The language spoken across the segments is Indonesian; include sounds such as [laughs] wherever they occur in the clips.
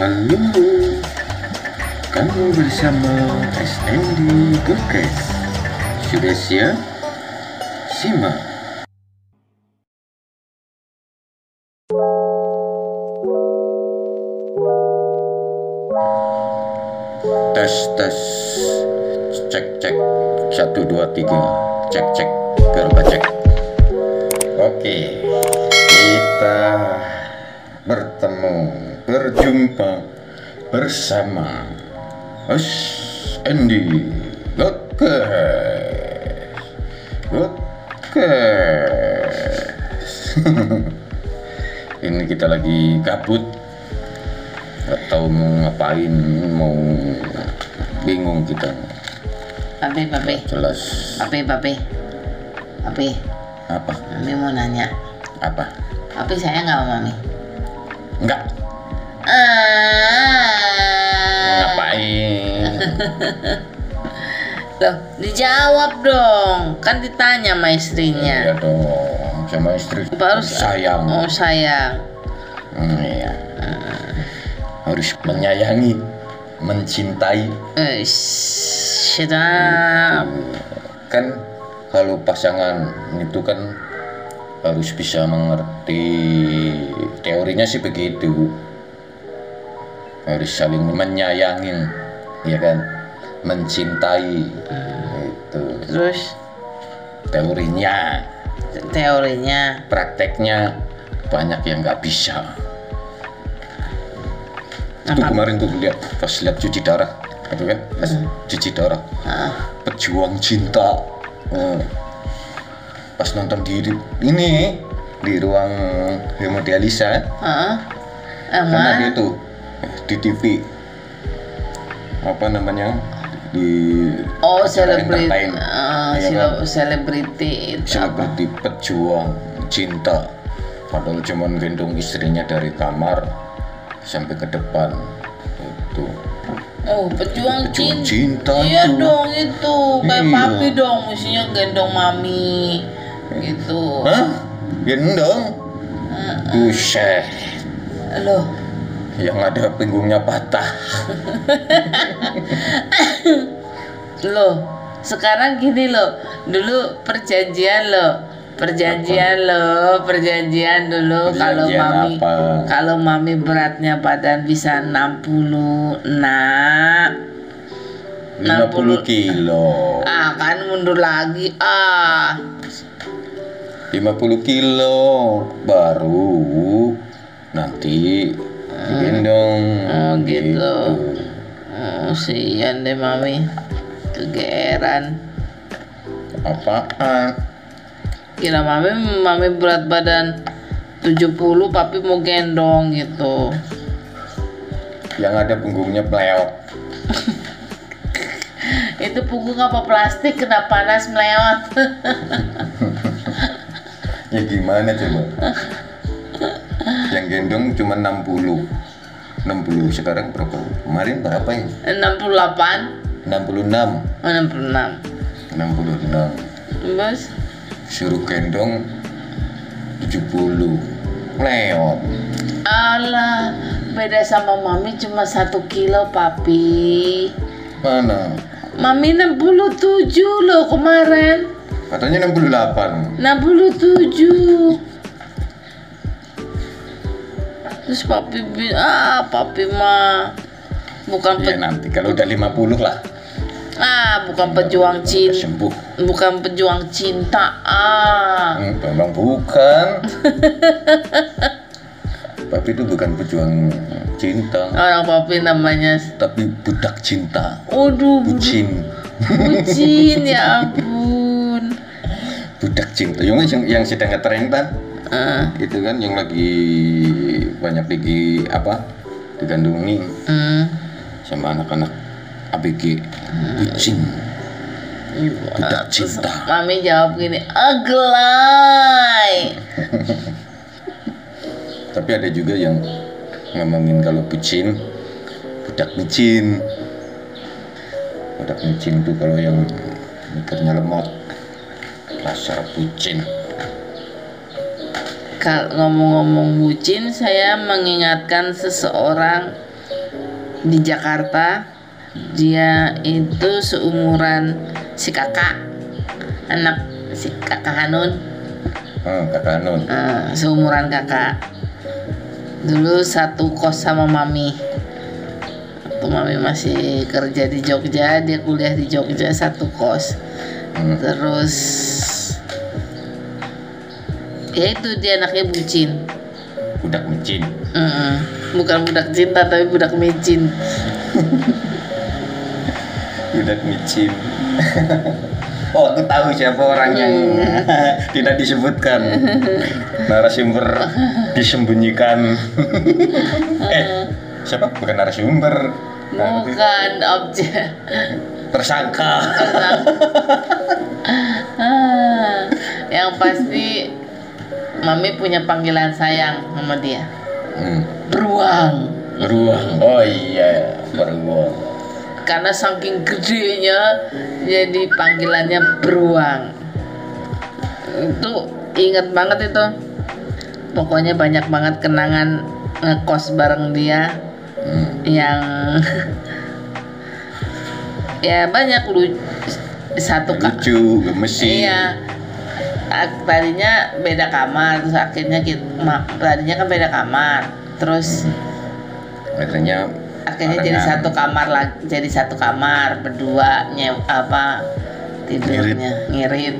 Halo, kamu bersama SND Podcast. Sudah siap? Simak. Tes tes. Cek cek. Satu dua tiga. Cek cek. Berapa cek. Oke. Kita bertemu berjumpa bersama Us Andy Oke Oke ini kita lagi kabut nggak tahu mau ngapain mau bingung kita. Papi, papi, jelas. Papi, papi, papi, apa? Mami mau nanya, apa? Papi sayang nggak sama mami? enggak Ah. ngapain Loh, dijawab dong. Kan ditanya sama istrinya. ya dong sama istri Baru sayang Oh sayang. Hmm, iya. harus menyayangi mencintai Eh, sedap. kan kalau pasangan itu kan harus bisa mengerti teorinya sih begitu harus saling menyayangin ya kan? Mencintai itu Terus? Teorinya. Teorinya. prakteknya banyak yang nggak bisa. Itu kemarin tuh lihat pas lihat cuci darah itu kan? Pas cuci darah. Ah, pejuang cinta. Oh. pas nonton di ini di ruang hemodialisa ah, karena dia tuh di TV apa namanya di Oh, selebriti, ah, Iya kan? selebriti itu selebriti pejuang cinta padahal cuman gendong istrinya dari kamar sampai ke depan itu Oh, pejuang, Pejuang cinta. cinta Iya tuh. dong itu. Kayak Iya. papi dong, mestinya gendong mami. Gitu. hah gendong buset Loh, yang ada pinggungnya patah loh. Sekarang gini loh. Dulu perjanjian loh. Perjanjian loh, perjanjian dulu kalau mami apa? kalau mami beratnya badan bisa 60 nak 50 kilo ah kan mundur lagi ah 50 kilo baru nanti gendong Oh gitu. Oh, sian deh mami. Kegeeran. apaan Kira mami mami berat badan 70 papi mau gendong gitu. yang ada punggungnya meleot [laughs] Itu punggung apa plastik kena panas melewat. [laughs] ya gimana coba [laughs] yang gendong cuma 60 60 sekarang berapa? Kemarin berapa ya? 68 66 oh, 66 66 Bos suruh gendong 70 meleot Alah beda sama mami cuma satu kilo papi. Mana? Mami 67 loh kemarin. Katanya 68 67 Terus papi ah papi mah bukan ya nanti kalau udah 50 lah. Ah bukan pejuang cinta sembuh bukan pejuang cinta ah. Memang bukan. [laughs] Papi itu bukan pejuang cinta. Orang papi namanya tapi budak cinta. Waduh budu- bucin. bucin ya [laughs] ampun. Budak cinta. Yang yang, yang sedang ngetren kan Ah, itu kan yang lagi banyak lagi apa digandungi hmm. sama anak-anak ABG bucin budak Terus cinta. Mami jawab gini aglai [laughs] tapi ada juga yang ngomongin kalau bucin budak micin. Budak micin tuh kalau yang mikirnya lemot. Dasar bucin ngomong-ngomong bucin, saya mengingatkan seseorang di Jakarta. Dia itu seumuran si kakak anak si kakak Hanun. Oh, kakak Nun Eh, seumuran kakak. Dulu satu kos sama mami. Waktu mami masih kerja di Jogja dia kuliah di Jogja satu kos. Hmm. terus ya itu dia anaknya bucin budak micin Mm-mm. bukan budak cinta tapi budak micin budak micin [laughs] oh aku tahu siapa orang yang tidak disebutkan. Narasumber disembunyikan. [laughs] Eh siapa? Bukan narasumber. Bukan objek. Tersangka. [laughs] Ah, yang pasti mami punya panggilan sayang sama dia. Hmm. beruang. Beruang. Oh iya beruang. Karena saking gedenya jadi panggilannya beruang. Itu inget banget itu. Pokoknya banyak banget kenangan ngekos bareng dia hmm. yang [laughs] ya banyak lu satu kak lucu gemesin iya tadinya beda kamar terus akhirnya kita tadinya kan beda kamar. Terus akhirnya akhirnya jadi satu kamar lagi jadi satu kamar berdua nyew apa tidurnya ngirit.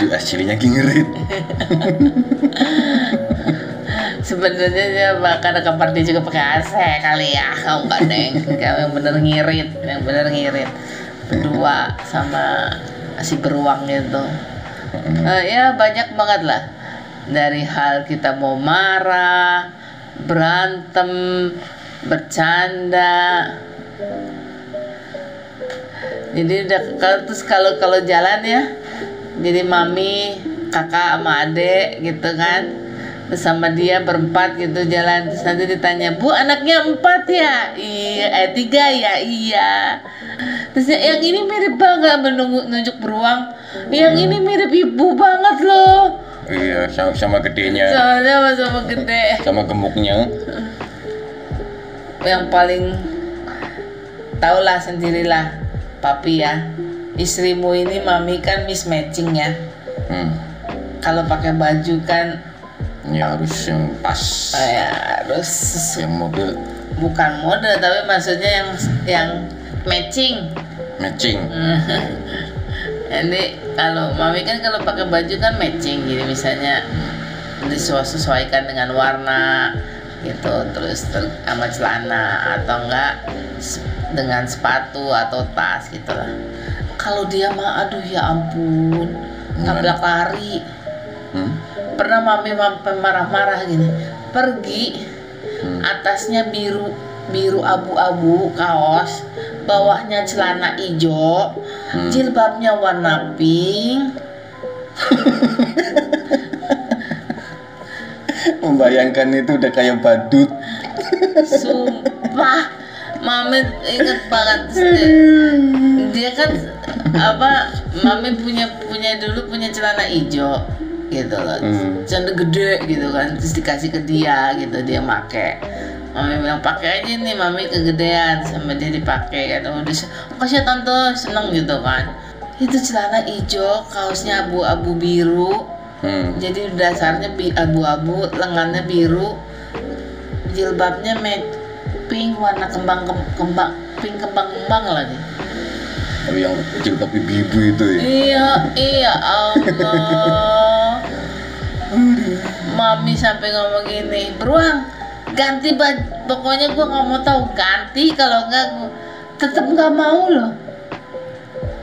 itu aslinya gingerit [laughs] sebenarnya dia bahkan kamar dia juga pakai AC kali ya. Kamu nggak deng yang bener ngirit yang bener ngirit. Berdua sama si beruang itu Eh, ya banyak banget lah. Dari hal kita mau marah berantem bercanda. Jadi udah kalau terus kalau kalau jalan ya jadi mami kakak sama adek gitu kan sama dia berempat gitu jalan. Terus nanti ditanya bu anaknya empat ya? Iya. Eh tiga ya? Iya. Terus yang ini mirip banget menunggu nunjuk beruang. Yang ini mirip ibu banget loh. Iya sama, sama gedenya. Soalnya sama sama gede. Sama gemuknya. Yang paling tahulah sendirilah papi ya. Istrimu ini mami kan mismatching ya. Hmm. kalau pakai baju kan ya harus yang pas. Eh, ya, harus yang model bukan model tapi maksudnya yang yang matching. Matching. [laughs] Jadi kalau mami kan kalau pakai baju kan matching jadi misalnya disesuaikan dengan warna gitu terus ter- sama celana atau enggak dengan sepatu atau tas gitu lah. Kalau dia mah aduh ya ampun tabrak lari. Hmm? Pernah mami marah-marah gini pergi Hmm. atasnya biru biru abu-abu kaos bawahnya celana hijau Hmm. jilbabnya warna pink [laughs] membayangkan itu udah kayak badut sumpah mami inget banget [laughs] dia kan apa mami punya punya dulu punya celana hijau gitu loh Hmm. celana gede gitu kan terus dikasih ke dia gitu dia make. Mami bilang pakai aja nih mami kegedean sama dia dipakai kan dia se- kasih tante? Seneng gitu kan. Itu celana hijau kaosnya abu-abu biru. Hmm. jadi dasarnya abu-abu lengannya biru. Jilbabnya mat pink warna kembang kem- kembang pink kembang kembang lagi. Kalau yang kecil tapi bibu itu ya? Iya iya Allah mami sampai ngomong gini beruang ganti baju pokoknya gua nggak mau tahu ganti kalau enggak gua tetap nggak mau loh.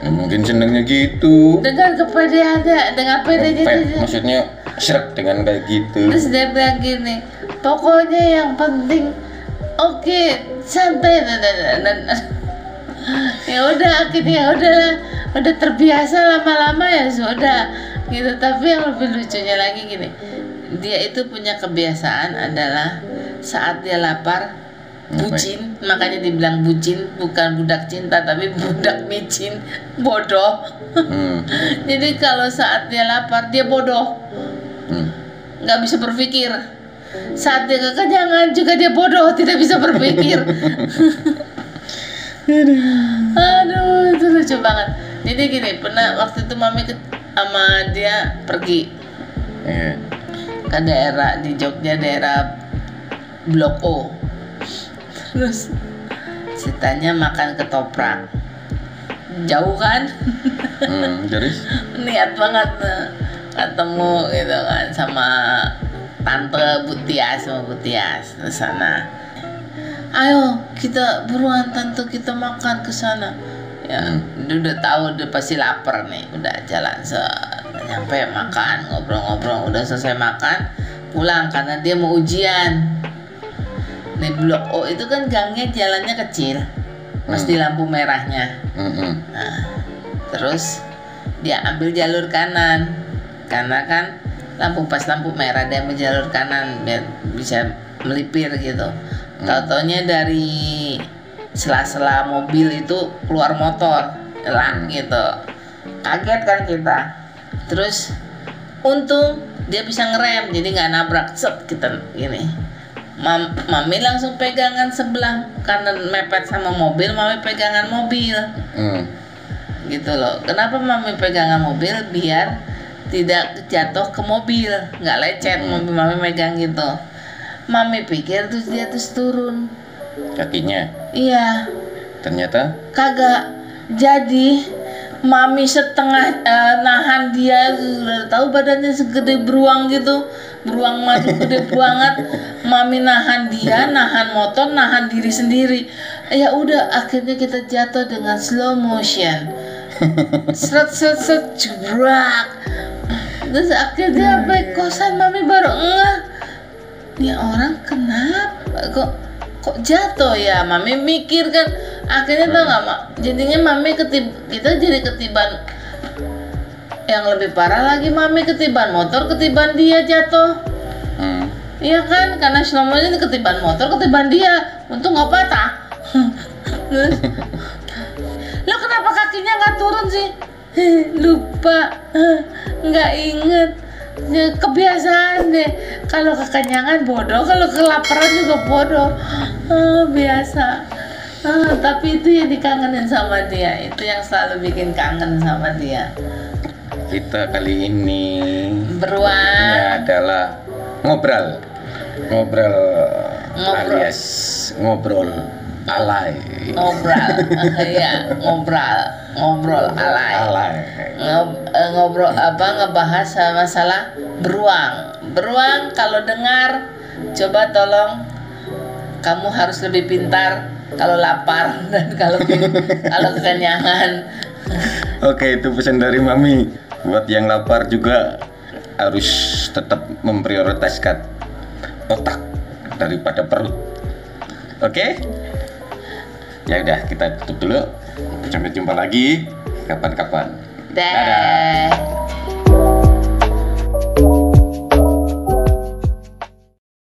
Ya, mungkin senengnya gitu. Dengan kepedeannya dengan pedenya dia- maksudnya srek dengan kayak gitu. Terus dia bilang gini, pokoknya yang penting oke santai. Dan, dan, dan- dan- [laughs] ya udah akhirnya ya udahlah udah terbiasa lama-lama ya sudah gitu tapi yang lebih lucunya lagi gini. Dia itu punya kebiasaan adalah saat dia lapar bucin. Makanya dibilang bucin bukan budak cinta tapi budak micin. Bodoh. Hmm. [laughs] jadi kalau saat dia lapar dia bodoh. Hmm. nggak bisa berpikir. Saat dia kekenyangan juga dia bodoh tidak bisa berpikir. [laughs] Aduh itu lucu banget. Jadi gini pernah waktu itu mami ke, sama dia pergi. Iya. ke daerah di Jogja daerah Blok O. Terus ceritanya makan ketoprak. Jauh kan? Hmm, terus [laughs] niat banget eh, ketemu gitu kan sama tante Butias sama Butias ke sana. Ayo kita buruan tante kita makan ke sana ya dia udah tahu dia pasti lapar nih. Udah jalan se nyampe makan ngobrol-ngobrol. Udah selesai makan pulang karena dia mau ujian. Nih blok O itu kan gangnya jalannya kecil. Pasti lampu merahnya. Mm-mm. Nah, terus dia ambil jalur kanan. Karena kan lampu pas lampu merah dia ambil jalur kanan biar bisa melipir gitu. Tahu-taunya dari sela-sela mobil itu keluar motor, elang gitu. Kaget kan kita. Terus untung dia bisa ngerem jadi nggak nabrak set kita gini. Mam, mami langsung pegangan sebelah kanan mepet sama mobil, mami pegangan mobil Hmm. gitu loh. Kenapa mami pegangan mobil biar tidak jatuh ke mobil, nggak lecet mobil mami megang gitu. Mami pikir terus dia terus turun. Kakinya Iya, ternyata kagak. Jadi mami setengah eh, nahan dia udah tahu badannya segede beruang gitu. Beruang madu [laughs] gede banget. Mami nahan dia, nahan motor, nahan diri sendiri. Ya udah akhirnya kita jatuh dengan slow motion. [laughs] Seret seret seret jebrak. Terus akhirnya sampai kosan mami baru ngeh. Ini orang kenapa kok kok jatuh ya? Mami mikir kan akhirnya tau nggak mak jadinya mami ketib kita jadi ketiban. Yang lebih parah lagi mami ketiban motor ketiban dia jatuh. Hmm. iya kan? Karena slow motion ketiban motor ketiban dia. Untung nggak patah. [laughs] Lo kenapa kakinya nggak turun sih? [laughs] Lupa. [laughs] Nggak inget kebiasaan deh. Kalau kekenyangan bodoh kalau kelaparan juga bodoh. Ah, biasa. Ah, tapi itu yang dikangenin sama dia. Itu yang selalu bikin kangen sama dia. Kita kali ini beruang. ini adalah ngobrol. Ngobrol Ngobrol. alias ngobrol alay. Ngobrol. Ya ngobrol. Ngobrol alay. Alay. Ngob- eh, ngobrol apa ngebahas masalah beruang. Beruang kalau dengar coba tolong kamu harus lebih pintar kalau lapar [laughs] dan kalau kalau kekenyangan. Oke itu pesan dari mami. Buat yang lapar juga harus tetap memprioritaskan otak daripada perut. Oke? Ya udah kita tutup dulu. Sampai jumpa lagi kapan-kapan. deh